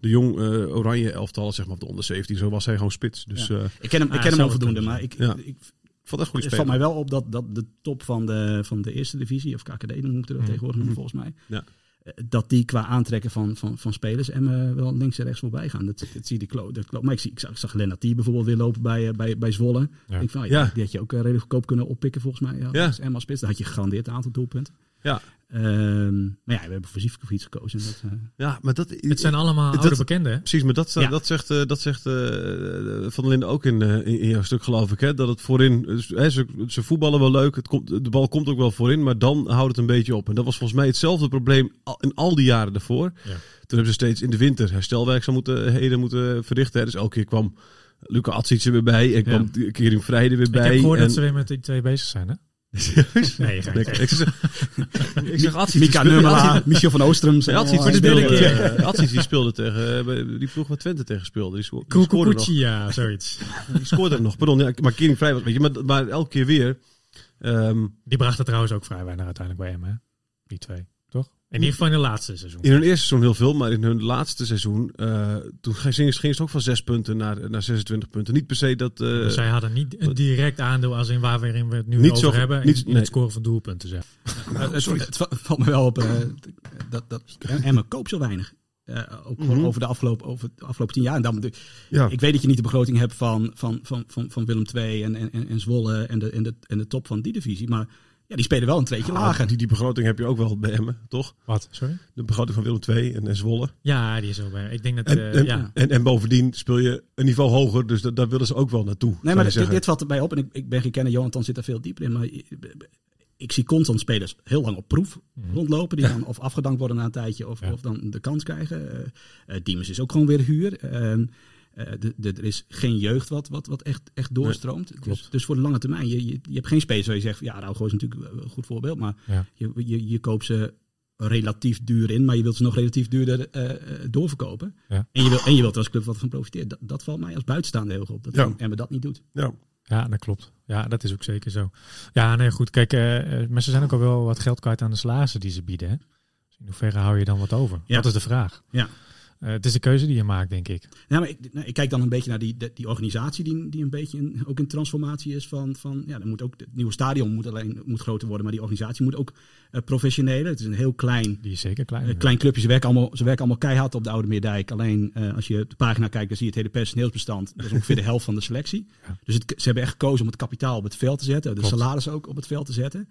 de jong eh, oranje elftal, zeg maar, op de onder 17. Zo was hij gewoon spits. Dus Ja. eh, Ik ken hem, ik Ah, ken hem kunnen maar ik, Ja. ik, ik, ik vond goed het valt mij wel op dat, dat de top van de, van de eerste divisie, of KKD dan moeten we dat Mhm. tegenwoordig noemen volgens mij, Ja. Eh, dat die qua aantrekken van, van, van spelers en wel links en rechts voorbij gaan. Dat, dat zie je, die klo, dat klo, maar ik, zie, ik zag, ik zag Lennart die bijvoorbeeld weer lopen bij, eh, bij, bij Zwolle. Ja. Ik van, ja, Ja. Die had je ook eh, redelijk goedkoop kunnen oppikken volgens mij. Ja, Ja. als Emma spits, dan had je gegarandeerd een aantal doelpunten. Ja. Ehm, maar ja, we hebben voor Zivkovic gekozen. en Dat, eh, Ja, maar dat... Het zijn allemaal Dat- oude bekenden, hè? Precies, maar dat, Ja. dat zegt, eh, dat zegt eh, Van der Linden ook in, eh, in, jouw stuk, geloof ik. Hè? Dat het voorin, hè, ze, ze voetballen wel leuk, het komt, de bal komt ook wel voorin, maar dan houdt het een beetje op. En dat was volgens mij hetzelfde probleem al- in al die jaren daarvoor. Ja. Toen hebben ze steeds in de winter herstelwerkzaam moeten, heden moeten verrichten. Hè? Dus elke keer kwam Luca Atsic er weer bij en kwam Kering Vrijde weer Ik bij. heb gehoord en, dat ze weer met die twee bezig zijn, hè? Serieus? Nee, je gaat Nee, niet ik, zeg, ik zeg Mika Nummela, Michel van Oostrum. Nee, Atsic voor die de speelde, eh, die speelde tegen, eh, die ploeg waar Twente tegen speelde. Die, sco- die scoorde nog. Ja, zoiets. Die scoorde er nog. Pardon, ja, maar Kering Vrij was, weet je, maar, maar elke keer weer. ehm, Die brachten trouwens ook vrij weinig uiteindelijk bij hem, hè? Die twee, toch? In ieder geval in de laatste seizoen. in hun eerste seizoen heel veel, maar in hun laatste seizoen, eh, toen gingen ze, ook van 6 punten naar, naar 26 punten. Niet per se dat. eh, dus zij hadden niet een direct aandeel als in waar we we het nu Niet over zo- hebben. niet- in nee. het scoren van doelpunten, zeg. het, het, het va- valt me wel op eh, dat, dat Emma koopt zo weinig. Eh, ook gewoon Mhm. over, de afgelopen, over de afgelopen tien jaar. En dan, de- ja. Ik weet dat je niet de begroting hebt van, van, van, van, van Willem II en, en, en Zwolle en de, en, de, en de top van die divisie. Maar ja, die spelen wel een treetje lager. die, die begroting heb je ook wel bij Emmen, toch? Wat, sorry? De begroting van Willem II en, en Zwolle. Ja, die is ook bij. Ik denk dat, En, eh, en, ja. en, en bovendien speel je een niveau hoger, dus da- daar willen ze ook wel naartoe. Nee, maar dit, dit valt erbij op. En ik, ik ben geen kenner, Jonathan zit er veel dieper in. Maar ik zie constant spelers heel lang op proef rondlopen. Die dan of afgedankt worden na een tijdje of, Ja. of dan de kans krijgen. Eh eh, Diemers is ook gewoon weer huur. Ehm, eh, de, de, er is geen jeugd wat, wat, wat echt, echt doorstroomt. dus, dus voor de lange termijn. Je, je, je hebt geen spelers waar je zegt, ja, Rauwgooi is natuurlijk een goed voorbeeld. Maar Ja. je, je, je koopt ze relatief duur in, maar je wilt ze nog relatief duurder eh, eh, doorverkopen. Ja. En, je wil, en je wilt er als club wat van profiteren. Dat, dat valt mij als buitenstaander heel goed op. Dat Ja. Emmen dat niet doet. Ja. Ja, dat klopt. Ja, dat is ook zeker zo. Ja, nee, goed. Kijk, eh, eh, maar ze zijn ook al wel wat geld kwijt aan de salarissen die ze bieden. Hè? Dus in hoeverre hou je dan wat over? Ja. Dat is de vraag. Ja. Eh, het is de keuze die je maakt, denk ik. Ja, maar ik, nou, ik kijk dan een beetje naar die, die, die organisatie die, die een beetje in, ook in transformatie is. Van, van, ja, dan moet ook, het nieuwe stadion moet alleen moet groter worden, maar die organisatie moet ook eh professioneler. Het is een heel klein, Die is zeker klein. ja. klein clubje. Ze werken, allemaal, ze werken allemaal keihard op de Oude Meerdijk. Alleen als je de pagina kijkt, dan zie je het hele personeelsbestand. Dat is ongeveer de helft van de selectie. Ja. Dus het, ze hebben echt gekozen om het kapitaal op het veld te zetten. De Klopt. salaris ook op het veld te zetten.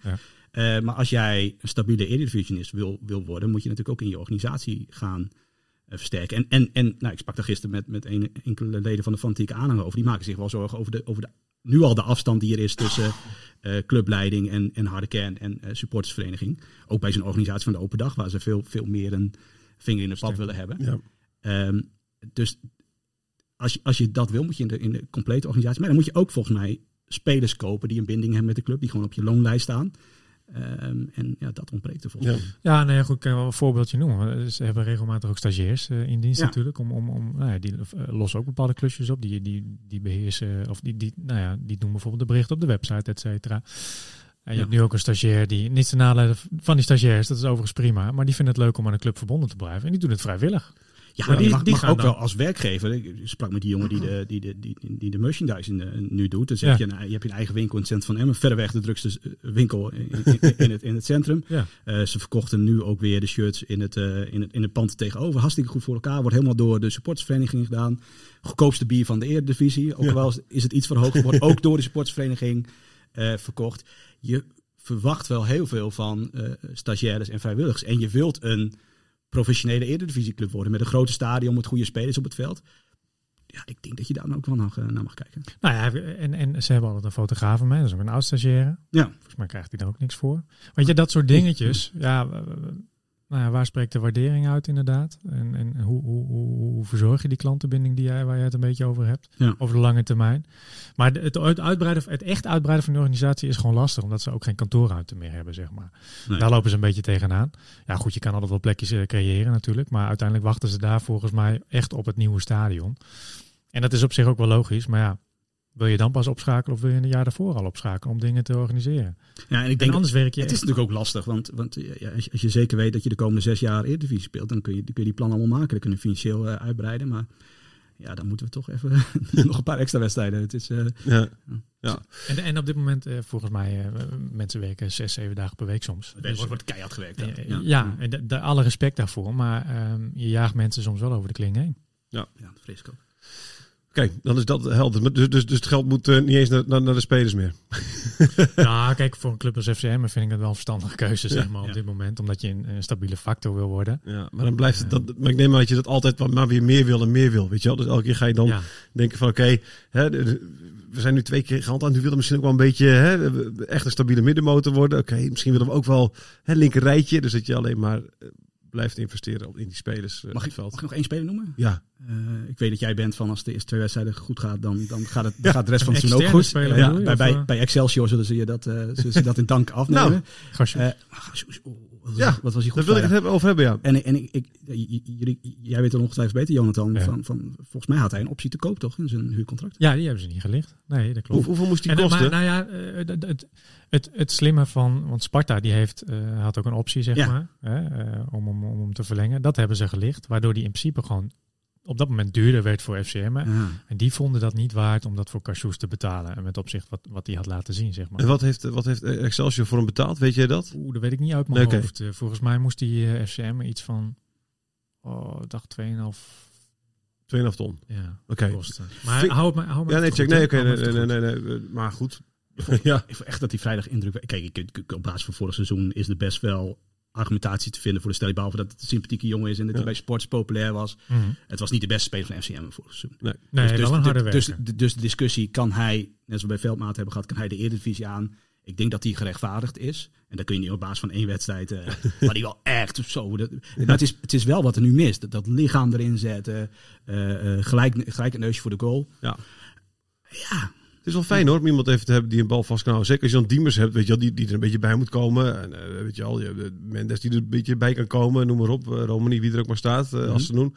Ja. Maar als jij een stabiele Eredivisionist wil, wil worden, moet je natuurlijk ook in je organisatie gaan versterken. En, en, en nou, ik sprak daar gisteren met, met een, enkele leden van de fanatieke aanhang over. Die maken zich wel zorgen over de, over de nu al de afstand die er is tussen eh, clubleiding en, en harde kern en eh, supportersvereniging. Ook bij zo'n organisatie van de Open Dag, waar ze veel, veel meer een vinger in de pad willen hebben. Ja. Ehm, dus als je, als je dat wil, moet je in de, in de complete organisatie. Maar dan moet je ook volgens mij spelers kopen die een binding hebben met de club, die gewoon op je loonlijst staan. Ehm, en ja, dat ontbreekt er volgens Ja. mij. Ja, nee, goed, ik kan wel een voorbeeldje noemen. Ze hebben regelmatig ook stagiairs eh, in dienst Ja. natuurlijk. Om, om, om, nou ja, die eh, lossen ook bepaalde klusjes op. Die, die, die beheersen, of die, die, nou ja, die doen bijvoorbeeld de berichten op de website, et cetera. En je Ja. hebt nu ook een stagiair die, niets te nadelen van die stagiairs, dat is overigens prima. Maar die vinden het leuk om aan de club verbonden te blijven. En die doen het vrijwillig. Ja, Maar die, mag, die mag gaan ook dan. wel als werkgever. Ik sprak met die jongen die de, die de, die, die de merchandising eh, nu doet. Dus Ja. heb je, een, je hebt een eigen winkel in het centrum van Emmen. Verreweg de drukste eh, winkel in, in, in het, in het centrum. Ja. Eh, ze verkochten nu ook weer de shirts in het, eh, in het, in het pand tegenover. Hartstikke goed voor elkaar. Wordt helemaal door de supportersvereniging gedaan. Goedkoopste bier van de Eredivisie. Ook Ja. wel is het iets verhoogd. Wordt ook door de supportersvereniging verkocht. Je verwacht wel heel veel van stagiaires en vrijwilligers. En je wilt een professionele Eredivisieclub worden. Met een grote stadion, met goede spelers op het veld. Ja, ik denk dat je daar dan ook wel naar, eh, naar mag kijken. Nou ja, en, en ze hebben altijd een fotograaf van mij. Dat is ook een oud stagiaire. Ja, Volgens mij krijgt hij daar ook niks voor. Weet je, dat soort dingetjes. Ja, nou ja, waar spreekt de waardering uit inderdaad? En, en hoe, hoe, hoe, hoe verzorg je die klantenbinding die jij, waar je het een beetje over hebt? Ja. Over de lange termijn. Maar het, uit- uitbreiden, het echt uitbreiden van de organisatie is gewoon lastig. Omdat ze ook geen kantoorruimte meer hebben, zeg maar. Nee. Daar lopen ze een beetje tegenaan. Ja goed, je kan altijd wel plekjes eh, creëren natuurlijk. Maar uiteindelijk wachten ze daar volgens mij echt op het nieuwe stadion. En dat is op zich ook wel logisch. Maar ja, wil je dan pas opschakelen of wil je een jaar daarvoor al opschakelen om dingen te organiseren? ja en ik En denk anders werk je Het is natuurlijk ook lastig, want, want ja, als, je, als je zeker weet dat je de komende zes jaar Eredivisie speelt, dan kun je, kun je die plannen allemaal maken. Dan kun je financieel eh, uitbreiden, maar ja, dan moeten we toch even nog een paar extra wedstrijden. Het is, eh, Ja. En, en op dit moment, eh, volgens mij, eh, mensen werken zes, zeven dagen per week soms. er wordt, wordt keihard gewerkt. Ja. ja, en de, de- alle respect daarvoor. Maar ehm, je jaagt mensen soms wel over de kling heen. ja, dat vrees ik ook. Oké, dan is dat helder. Dus, dus, dus het geld moet eh, niet eens naar, naar, naar de spelers meer. ja, kijk, voor een club als FCM vind ik dat wel een verstandige keuze, zeg maar, op ja. dit moment. Omdat je een, een stabiele factor wil worden. Ja, maar dan blijft het. Dat, maar ik neem aan dat je dat altijd maar weer meer wil en meer wil. Weet je wel? Dus elke keer ga je dan Ja. denken van oké, we zijn nu twee keer gehaald aan. Nu willen we misschien ook wel een beetje hè, echt een stabiele middenmotor worden. Oké, misschien willen we ook wel hè, linker rijtje. Dus dat je alleen maar eh, blijft investeren in die spelers. eh, Mag ik, mag ik nog één speler noemen? Ja, Eh, ik weet dat jij bent van als de eerste twee wedstrijden goed gaat, dan, dan gaat, het, dan gaat de rest van het seizoen ook goed. speler je, bij, bij, eh? bij Excelsior zullen ze je dat, zullen ze dat in dank afnemen. Nou, Was- Ja, wat was hij goed daar wil ik het hebben over hebben. Ja. En, en ik, ik, jullie, jij weet het ongetwijfeld beter, Jonathan. Ja. Van, van, volgens mij had hij een optie te koop, toch? In zijn huurcontract. ja, die hebben ze niet gelicht. Nee, dat klopt. Hoe, hoeveel moest die En, kosten? maar, nou ja, eh, het, het, het, het slimme van, want Sparta die heeft, eh, had ook een optie zeg Ja. maar, hè, eh, om, om, om hem te verlengen. Dat hebben ze gelicht, waardoor die in principe gewoon op dat moment duurder werd voor FCM. Ja. En die vonden dat niet waard om dat voor Cassius te betalen. En met opzicht wat, wat hij had laten zien, zeg maar. en wat heeft, wat heeft Excelsior voor hem betaald? Weet jij dat? Oeh, dat weet ik niet uit mijn hoofd. Eh, volgens mij moest die eh, FCM iets van, oh, dacht 2,5 2,5 ton. ja, Oké. Maar Vind- hou het maar, hou maar Ja, nee, goed, check. Nee, oké. Nee, maar nee, goed. nee, nee, nee, Maar goed. ja. Ik vond echt dat die vrijdag indruk... Kijk, ik, ik- op basis van vorig seizoen is er best wel argumentatie te vinden voor de stelling. Behalve dat het een sympathieke jongen is en dat hij bij sports populair was. Mhm. Het was niet de beste speler van FCM vorig seizoen. Nee. Nee, dus, wel een harde dus, dus, dus de discussie, kan hij, net zoals we bij Veldmaat hebben gehad, kan hij de Eredivisie aan? Ik denk dat die gerechtvaardigd is. En dan kun je niet op basis van één wedstrijd, eh maar die wel echt zo. Dat, maar het is, het is wel wat er nu mist. Dat, dat lichaam erin zetten, eh, eh, gelijk, gelijk een neusje voor de goal. Ja. Ja, Het is wel fijn hoor, om iemand even te hebben die een bal vast kan houden. Zeker als je dan Diemers hebt, weet je wel, die, die er een beetje bij moet komen. En, eh, weet je wel, je hebt, eh, Mendes die er een beetje bij kan komen, noem maar op. Uh, Romani, wie er ook maar staat, eh, als ze doen.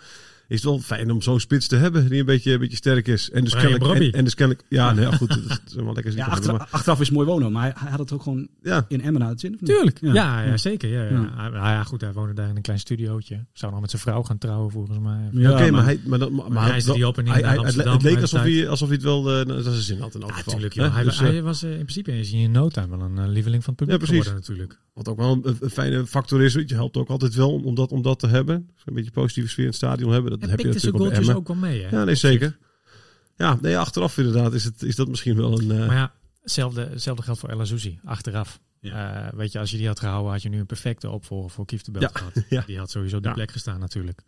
Is het wel fijn om zo'n spits te hebben die een beetje, een beetje sterk is. En dus kennelijk... Brobby. En, en dus kennelijk... Ja, nee, ja, goed, dat is wel lekker. ja zitten, achteraf, maar- achteraf is mooi wonen, maar hij, hij had het ook gewoon ja, in Emmen naar het zin. of niet? Tuurlijk, ja, ja, Ja. zeker. Ja, ja. Nou ja, goed, hij woonde daar in een klein studiootje. Zou nog met zijn vrouw gaan trouwen, volgens mij. Ja, oké, maar, maar- hij... Maar, dat, maar, Maar hij is die op en hij- het, leek alsof hij, alsof hij het wel uh, naar zijn zin had in elk Ja, geval. natuurlijk. Hij, Dus, hij eh, was eh, in principe is in no time wel een eh, lieveling van het publiek Ja, precies. geworden, natuurlijk. Wat ook wel een, een fijne factor is. weet Je helpt ook altijd wel om, om, dat, om dat te hebben. Dus een beetje positieve sfeer in het stadion hebben. Dat En heb je natuurlijk ook wel mee, hè? Ja, nee, zeker. Ja, nee, achteraf inderdaad is, het, is dat misschien wel een... eh, Maar ja, hetzelfde, hetzelfde geldt voor El Azouzi, achteraf. Eh, weet je, als je die had gehouden, had je nu een perfecte opvolger voor Kieftebelt Ja. gehad. Ja. Die had sowieso die Ja. plek gestaan natuurlijk.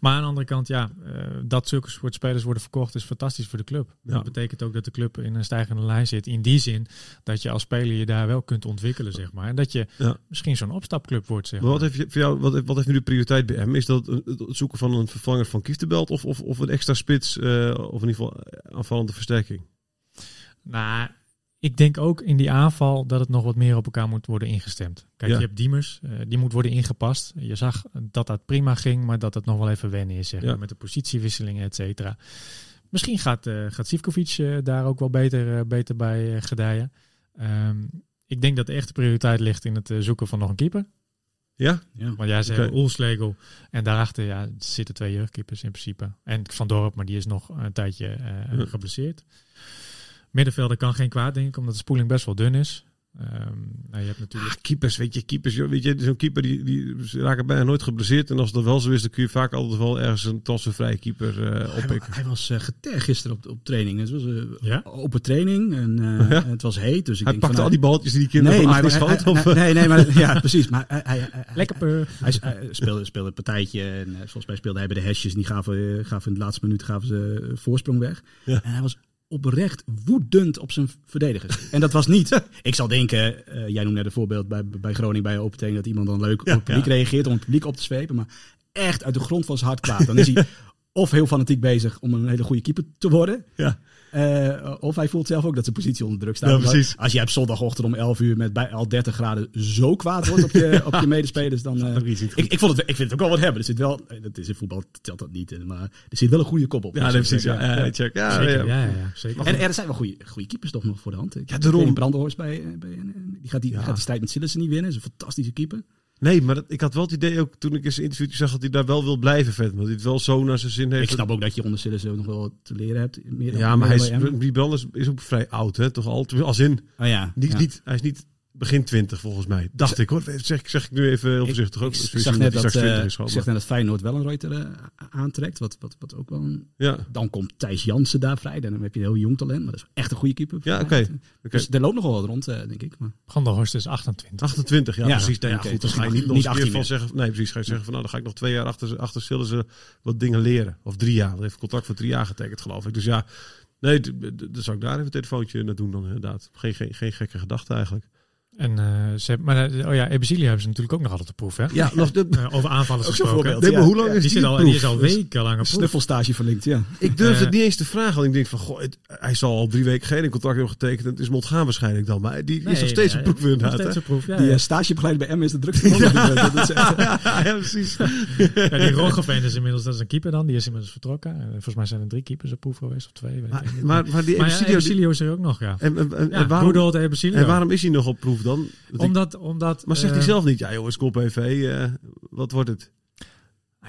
Maar aan de andere kant, ja, eh, dat zulke soort spelers worden verkocht is fantastisch voor de club. Dat betekent ook dat de club in een stijgende lijn zit. In die zin dat je als speler je daar wel kunt ontwikkelen, zeg maar. En dat je misschien zo'n opstapclub wordt, zeg Maar maar. wat heeft, je, voor jou, wat, heeft- wat heeft nu de prioriteit bij hem? Is dat het zoeken van een vervanger van Kieftenbelt of, of, of een extra spits eh, of in ieder geval aanvallende versterking? Nou, ik denk ook in die aanval dat het nog wat meer op elkaar moet worden ingestemd. Kijk, Ja. je hebt Diemers, eh, die moet worden ingepast. Je zag dat dat prima ging, maar dat het nog wel even wennen is, zeg Ja. maar, met de positiewisselingen, et cetera. Misschien gaat, eh gaat Sivkovic eh, daar ook wel beter, eh, beter bij gedijen. Ehm, ik denk dat de echte prioriteit ligt in het zoeken van nog een keeper. Ja? Ja. Want jij zei. Oelslegel. En daarachter ja, zitten twee jeugdkeepers in principe. En Van Dorp, maar die is nog een tijdje eh, Ja. geblesseerd. Middenvelder kan geen kwaad, denk ik, omdat de spoeling best wel dun is. Ehm, nou, je hebt natuurlijk... Ah, keepers, weet je, keepers, joh, weet je, zo'n keeper die, die ze raken bijna nooit geblesseerd. En als dat wel zo is, dan kun je vaak altijd wel ergens een transfervrije keeper eh Hij, wa- oppikken. hij was eh getergd gisteren op, op training. Het was een Ja? open training en eh, Ja? het was heet. Dus ik Hij denk pakte van, al die balletjes die die kinderen nee, van maar, hij, hij- of, nee, nee, maar ja, precies. Maar hij, hij, hij- Lekker. Hij, hij speelde, speelde een partijtje en volgens mij speelde hij bij de hesjes. En die gaven, gaven in de laatste minuut gaven ze voorsprong weg. Ja. En hij was oprecht woedend op zijn verdedigers. En dat was niet. Ik zal denken, eh, jij noemde net een voorbeeld bij, bij Groningen bij open dat iemand dan leuk op het publiek reageert om het publiek op te zwepen. Maar echt uit de grond van zijn hart kwaad. Dan is hij of heel fanatiek bezig om een hele goede keeper te worden. Ja. Eh, of hij voelt zelf ook dat zijn positie onder druk staat. Ja. Als jij op zondagochtend om 11 uur met bij al 30 graden zo kwaad wordt op je, op je medespelers, dan. eh, ik, ik, vond het, ik vind het ook wel wat hebben. Er zit wel, eh, dat is in voetbal telt dat niet, maar er zit wel een goede kop op. ja, precies. Ja, ja, check. Ja, Zeker, ja. En er zijn wel goede, goede keepers toch nog voor de hand. Ik- Ja, daarom. Bij, bij, die gaat die, gaat die strijd met Sillissen niet winnen. Dat is een fantastische keeper. Nee, maar dat, ik had wel het idee ook toen ik eens een interviewtje zag dat hij daar wel wil blijven vet. Want hij het wel zo naar zijn zin heeft. Ik snap ook dat je onder ook nog wel wat te leren hebt. Meer dan- ja, maar hij is, die is ook vrij oud, hè? Toch al, als in, Oh ja, niet, ja. niet, hij is niet begin 20 volgens mij. Dacht ik hoor. Zeg, zeg ik nu even heel voorzichtig ook. Ik, Dus ik zag net dat, straks 20 eh, is gewoon, ik zag maar- net dat Feyenoord wel een Reuter eh, aantrekt. Wat, wat, wat ook wel een, Ja, Dan komt Thijs Jansen daar vrij. Dan heb je een heel jong talent. Maar dat is echt een goede keeper. Ja, oké. Oké. Dus er loopt nog wel wat rond, eh, denk ik. Maar, Van der Horst is 28. 28, ja, Ja, precies. Nee, ja, ja, oké, goed, dan ga je niet- niet nog niet eens een keer 18 van zeggen... Nee, precies. Ga je zeggen van, nou, dan ga ik nog twee jaar achter, achter zullen ze wat dingen leren. Of drie jaar. Want hij heeft een contract voor drie jaar getekend, geloof ik. Dus ja, nee, dan zou ik daar even een telefoontje naar doen dan inderdaad. Geen, geen, geen gekke gedachte eigenlijk. En eh, ze hebben, maar eh, oh ja, Ebesilio hebben ze natuurlijk ook nog altijd op proef, hè? Ja, nog de, Eh, over zo'n gesproken. voorbeeld. nee, maar Ja, hoe lang ja. is Die, die, zit al, die proef? is al wekenlang op proef. Snuffelstage verlinkt, ja. Ik durf Eh, het niet eens te vragen. Want ik denk van, goh, het- hij zal al drie weken geen contract hebben getekend. En het is ontgaan waarschijnlijk dan. Maar die is nog steeds op proef Nog inderdaad. steeds hè? op proef, ja. Die ja. stagebegeleider bij M is de drukste man. Dat is echt- ja, precies. Ja, die Roggeveen is inmiddels, dat is een keeper dan, die is inmiddels vertrokken. En volgens mij zijn er drie keepers op proef geweest, of twee, weet Maar, maar, maar die ja, Ebesilio... is er ook nog, ja. Ja, waarom, en waarom is hij nog op proef dan? Dat ik- Omdat, omdat... maar zegt hij eh, zelf niet, ja jongens, kop EV, eh, wat wordt het?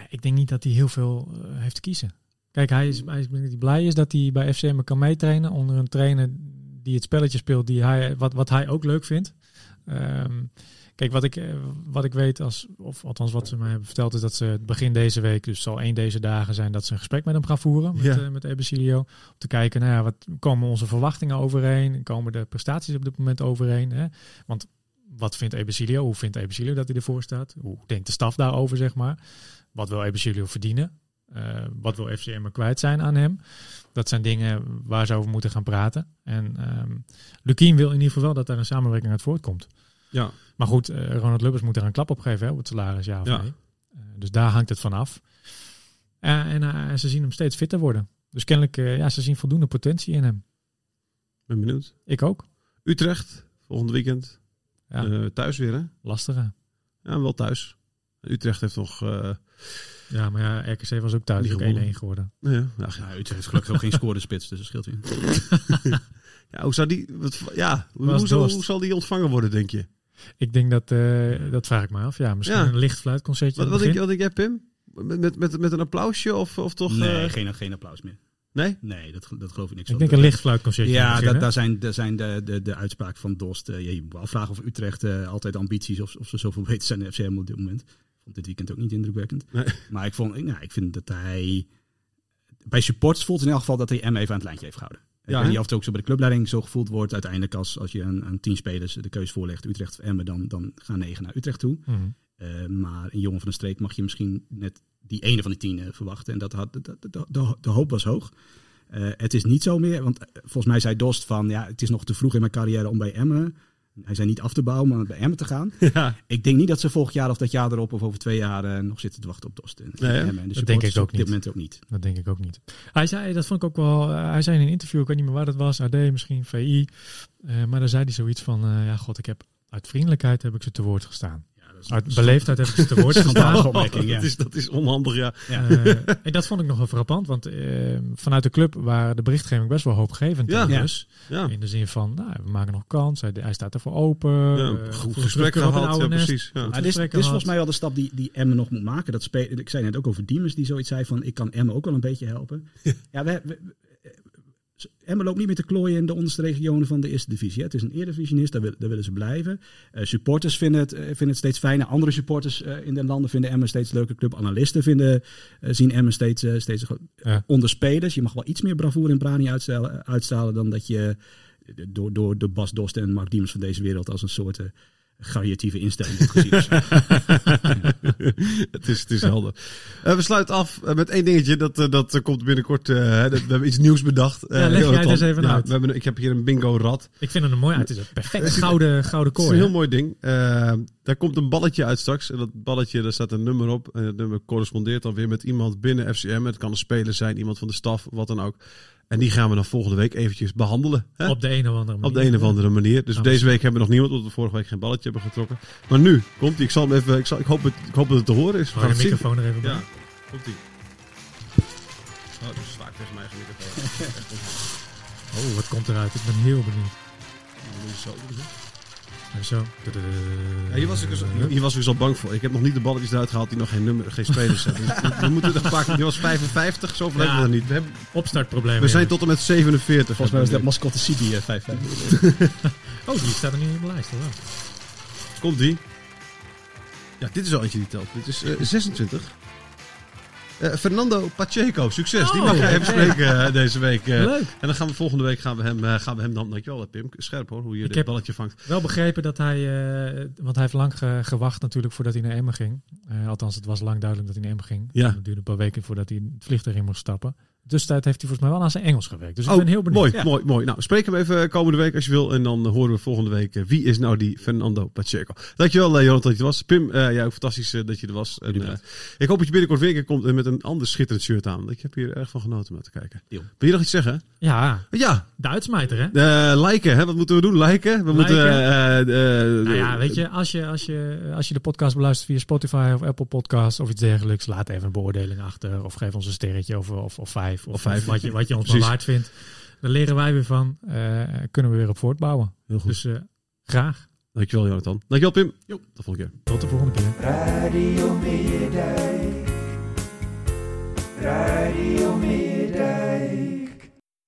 Ik denk niet dat hij heel veel eh, heeft te kiezen. Kijk, hij is, hij is blij is dat hij bij FCM kan meetrainen onder een trainer die het spelletje speelt, die hij, wat, wat hij ook leuk vindt. Ehm, kijk, wat ik, eh, wat ik weet, als, of althans wat ze mij hebben verteld, is dat ze begin deze week, dus zal één deze dagen zijn, dat ze een gesprek met hem gaan voeren, met, Ja. eh, met Ebesilio. Om te kijken, nou ja, wat komen onze verwachtingen overeen? Komen de prestaties op dit moment overeen? Hè? Want wat vindt Ebesilio? Hoe vindt Ebesilio dat hij ervoor staat? Hoe denkt de staf daarover, zeg maar? Wat wil Ebesilio verdienen? Eh, wat wil FCM er kwijt zijn aan hem? Dat zijn dingen waar ze over moeten gaan praten. En ehm Lukien wil in ieder geval wel dat daar een samenwerking uit voortkomt. Ja. Maar goed, eh, Ronald Lubbers moet er een klap op geven hè, op het salaris, ja of Ja. nee. Eh, dus daar hangt het van af. Eh, en eh, ze zien hem steeds fitter worden. Dus kennelijk, eh, ja, ze zien voldoende potentie in hem. Ben benieuwd. Ik ook. Utrecht, volgende weekend. Ja, Eh, thuis weer, hè? lastig hè? Ja, wel thuis. Utrecht heeft nog... eh, Ja, maar ja, RKC was ook thuis ook 1-1 gewonnen. geworden. ja, ja, ja, Ja, Utrecht heeft gelukkig ook geen scorerspits, dus dat scheelt weer. ja, hoe zou die... Wat, ja, hoe, zal, hoe zal die ontvangen worden, denk je? Ik denk dat, eh, dat vraag ik me af. Ja, misschien Ja. een licht fluitconcertje. Wat, wat, het denk, je- begin. wat denk jij, Pim? Met, met, met, een applausje of, of toch... Nee, eh, geen, geen applaus meer. nee? Nee, dat, dat geloof ik niks Ik denk een licht fluitconcertje. aan Ja, dat, daar zijn, daar zijn de, de, de uitspraken van Dost. eh, je moet wel vragen of Utrecht eh, altijd ambities of, of ze zoveel beter zijn dan FCM op dit moment. Ik vond dit weekend ook niet indrukwekkend. Nee. Maar ik, vond, ik- nou, ik vind dat hij... Bij supporters voelt in elk geval dat hij M even aan het lijntje heeft gehouden. Ik Ja, weet niet hè? of het ook zo bij de clubleiding zo gevoeld wordt. Uiteindelijk als, als je aan, aan tien spelers de keus voorlegt, Utrecht of Emmen, dan, dan gaan negen naar Utrecht toe. Mhm. Eh, maar een jongen van de streek mag je misschien net die ene van die tien eh, verwachten. En dat had, de, de, de, de hoop was hoog. Eh, het is niet zo meer, want volgens mij zei Dost van, ja, het is nog te vroeg in mijn carrière om bij Emmen, hij zei niet af te bouwen, maar bij Emmen te gaan. Ja. Ik denk niet dat ze volgend jaar of dat jaar erop of over twee jaar eh, nog zitten te wachten op Dost. En, Nee, hè? Emmen. En de Dat denk ik ook op dit niet. moment ook niet. Dat denk ik ook niet. Hij zei, dat vond ik ook wel, eh, hij zei in een interview, ik weet niet meer waar dat was, AD misschien, VI. eh, maar daar zei hij zoiets van, eh, ja god, ik heb uit vriendelijkheid heb ik ze te woord gestaan. Uit beleefdheid heb ik ze te woord Schandalige gestaan. opmerking, ja. dat, is, dat is onhandig, ja. Ja. Eh, en dat vond ik nog wel frappant, want eh, vanuit de club waren de berichtgeving best wel hoopgevend. Ja. Ja. Dus, ja. in de zin van, nou, we maken nog kans, hij, hij staat ervoor open. Ja, eh, goed gesprek het gehad, ja, precies. Ja. Maar dit is, dit volgens mij wel de stap die, die Emmen nog moet maken. Dat ik zei net ook over Diemers, die zoiets zei van... ik kan Emmen ook wel een beetje helpen. Ja, we, we- we- Emmen loopt niet meer te klooien in de onderste regionen van de eerste divisie. hè. Het is een eredivisionist, daar, wil- daar willen ze blijven. Eh, supporters vinden het, eh, vinden het steeds fijner. Andere supporters eh, in de landen vinden Emmen steeds leuke club. Analisten vinden, zien Emmen steeds, steeds Ja. onder spelers. Je mag wel iets meer bravoure en brani uitstalen, dan dat je door, door de Bas Dost en Mark Diemers van deze wereld als een soort... creatieve instelling wordt gezien. het, is, het is helder. Eh, we sluiten af eh, met één dingetje. Dat, eh, dat komt binnenkort. eh, hè, dat- we hebben iets nieuws bedacht. Ja, leg jij eens even Ja, uit. We hebben, ik heb hier een bingo-rad. Ik vind het een mooi uit. Het is een perfect gouden, gouden Het is kooi. een heel hè? mooi ding. Daar komt een balletje uit straks. En dat balletje, daar staat een nummer op. En het nummer correspondeert dan weer met iemand binnen FCM. Het kan een speler zijn, iemand van de staf, wat dan ook. En die gaan we dan volgende week eventjes behandelen. Hè? Op de een of andere manier. Op de een of andere manier. Dus Nou, deze week hebben we nog niemand, omdat we vorige week geen balletje hebben getrokken. Maar nu komt die. Ik zal hem even. Ik, zal, ik, hoop, het, ik hoop dat het te horen is. We Hou gaan de zien. microfoon er even bij. Ja, komt die. Oh, dat is vaak tegen mijn eigen microfoon. Oh, wat komt eruit? Ik ben heel benieuwd. Zo doen, zo. Ja, hier, was ik dus, hier was ik dus al bang voor. Ik heb nog niet de balletjes eruit gehaald die nog geen, nummer, geen spelers hebben. Dus we- moeten er pakken. Die was 55, zo hebben Ja. we er niet. We, hebben, Opstartproblemen. we zijn ja. tot en met 47. Volgens mij was dat mascotte Sibi eh, 5 Oh, die staat er niet op de lijst. hoor. Komt die. Ja, dit is al eentje die telt. Dit is eh, 26. Eh, Fernando Pacheco, succes. die Oh, mag jij even spreken eh, deze week. eh. Leuk. en dan gaan we volgende week gaan we hem, gaan we hem dan. Dankjewel, Pim. Scherp hoor, hoe je dit heb- balletje vangt. Wel begrepen dat hij, want hij heeft lang ge- gewacht natuurlijk voordat hij naar Emmen ging. Althans, het was lang duidelijk dat hij naar Emmen ging. Ja. Het duurde een paar weken voordat hij het vliegtuig in moest stappen. Tussentijd heeft hij volgens mij wel aan zijn Engels gewerkt. Dus ik Oh, ben heel benieuwd. mooi, Ja. mooi, mooi. Nou, spreek hem even komende week als je wil. En dan eh, horen we volgende week eh, wie is nou die Fernando Pacheco. Dankjewel, uh, Jonathan, dat je er was. Pim, eh jij ook fantastisch eh, dat je er was. En, eh, ik hoop dat je binnenkort weer komt eh, met een ander schitterend shirt aan. Ik heb hier erg van genoten om te kijken. Deal. Wil je nog iets zeggen? Ja, Ja, de uitsmijter hè? eh liken. Hè? Wat moeten we doen? Liken. We moeten... eh, eh, Nou ja, weet je, als je, als, je, als je de podcast beluistert via Spotify of Apple Podcasts of iets dergelijks, laat even een beoordeling achter of geef ons een sterretje of, of, of vijf. Of, Of vijf. wat, je, wat je ons maar Precies. waard vindt. Daar leren wij weer van. eh, kunnen we weer op voortbouwen. Heel goed. Dus eh, graag. Dankjewel, Jonathan. Dankjewel, Pim. Jo, tot volgende keer. Tot de volgende keer. Radio Meerdijk. Radio Meerdijk.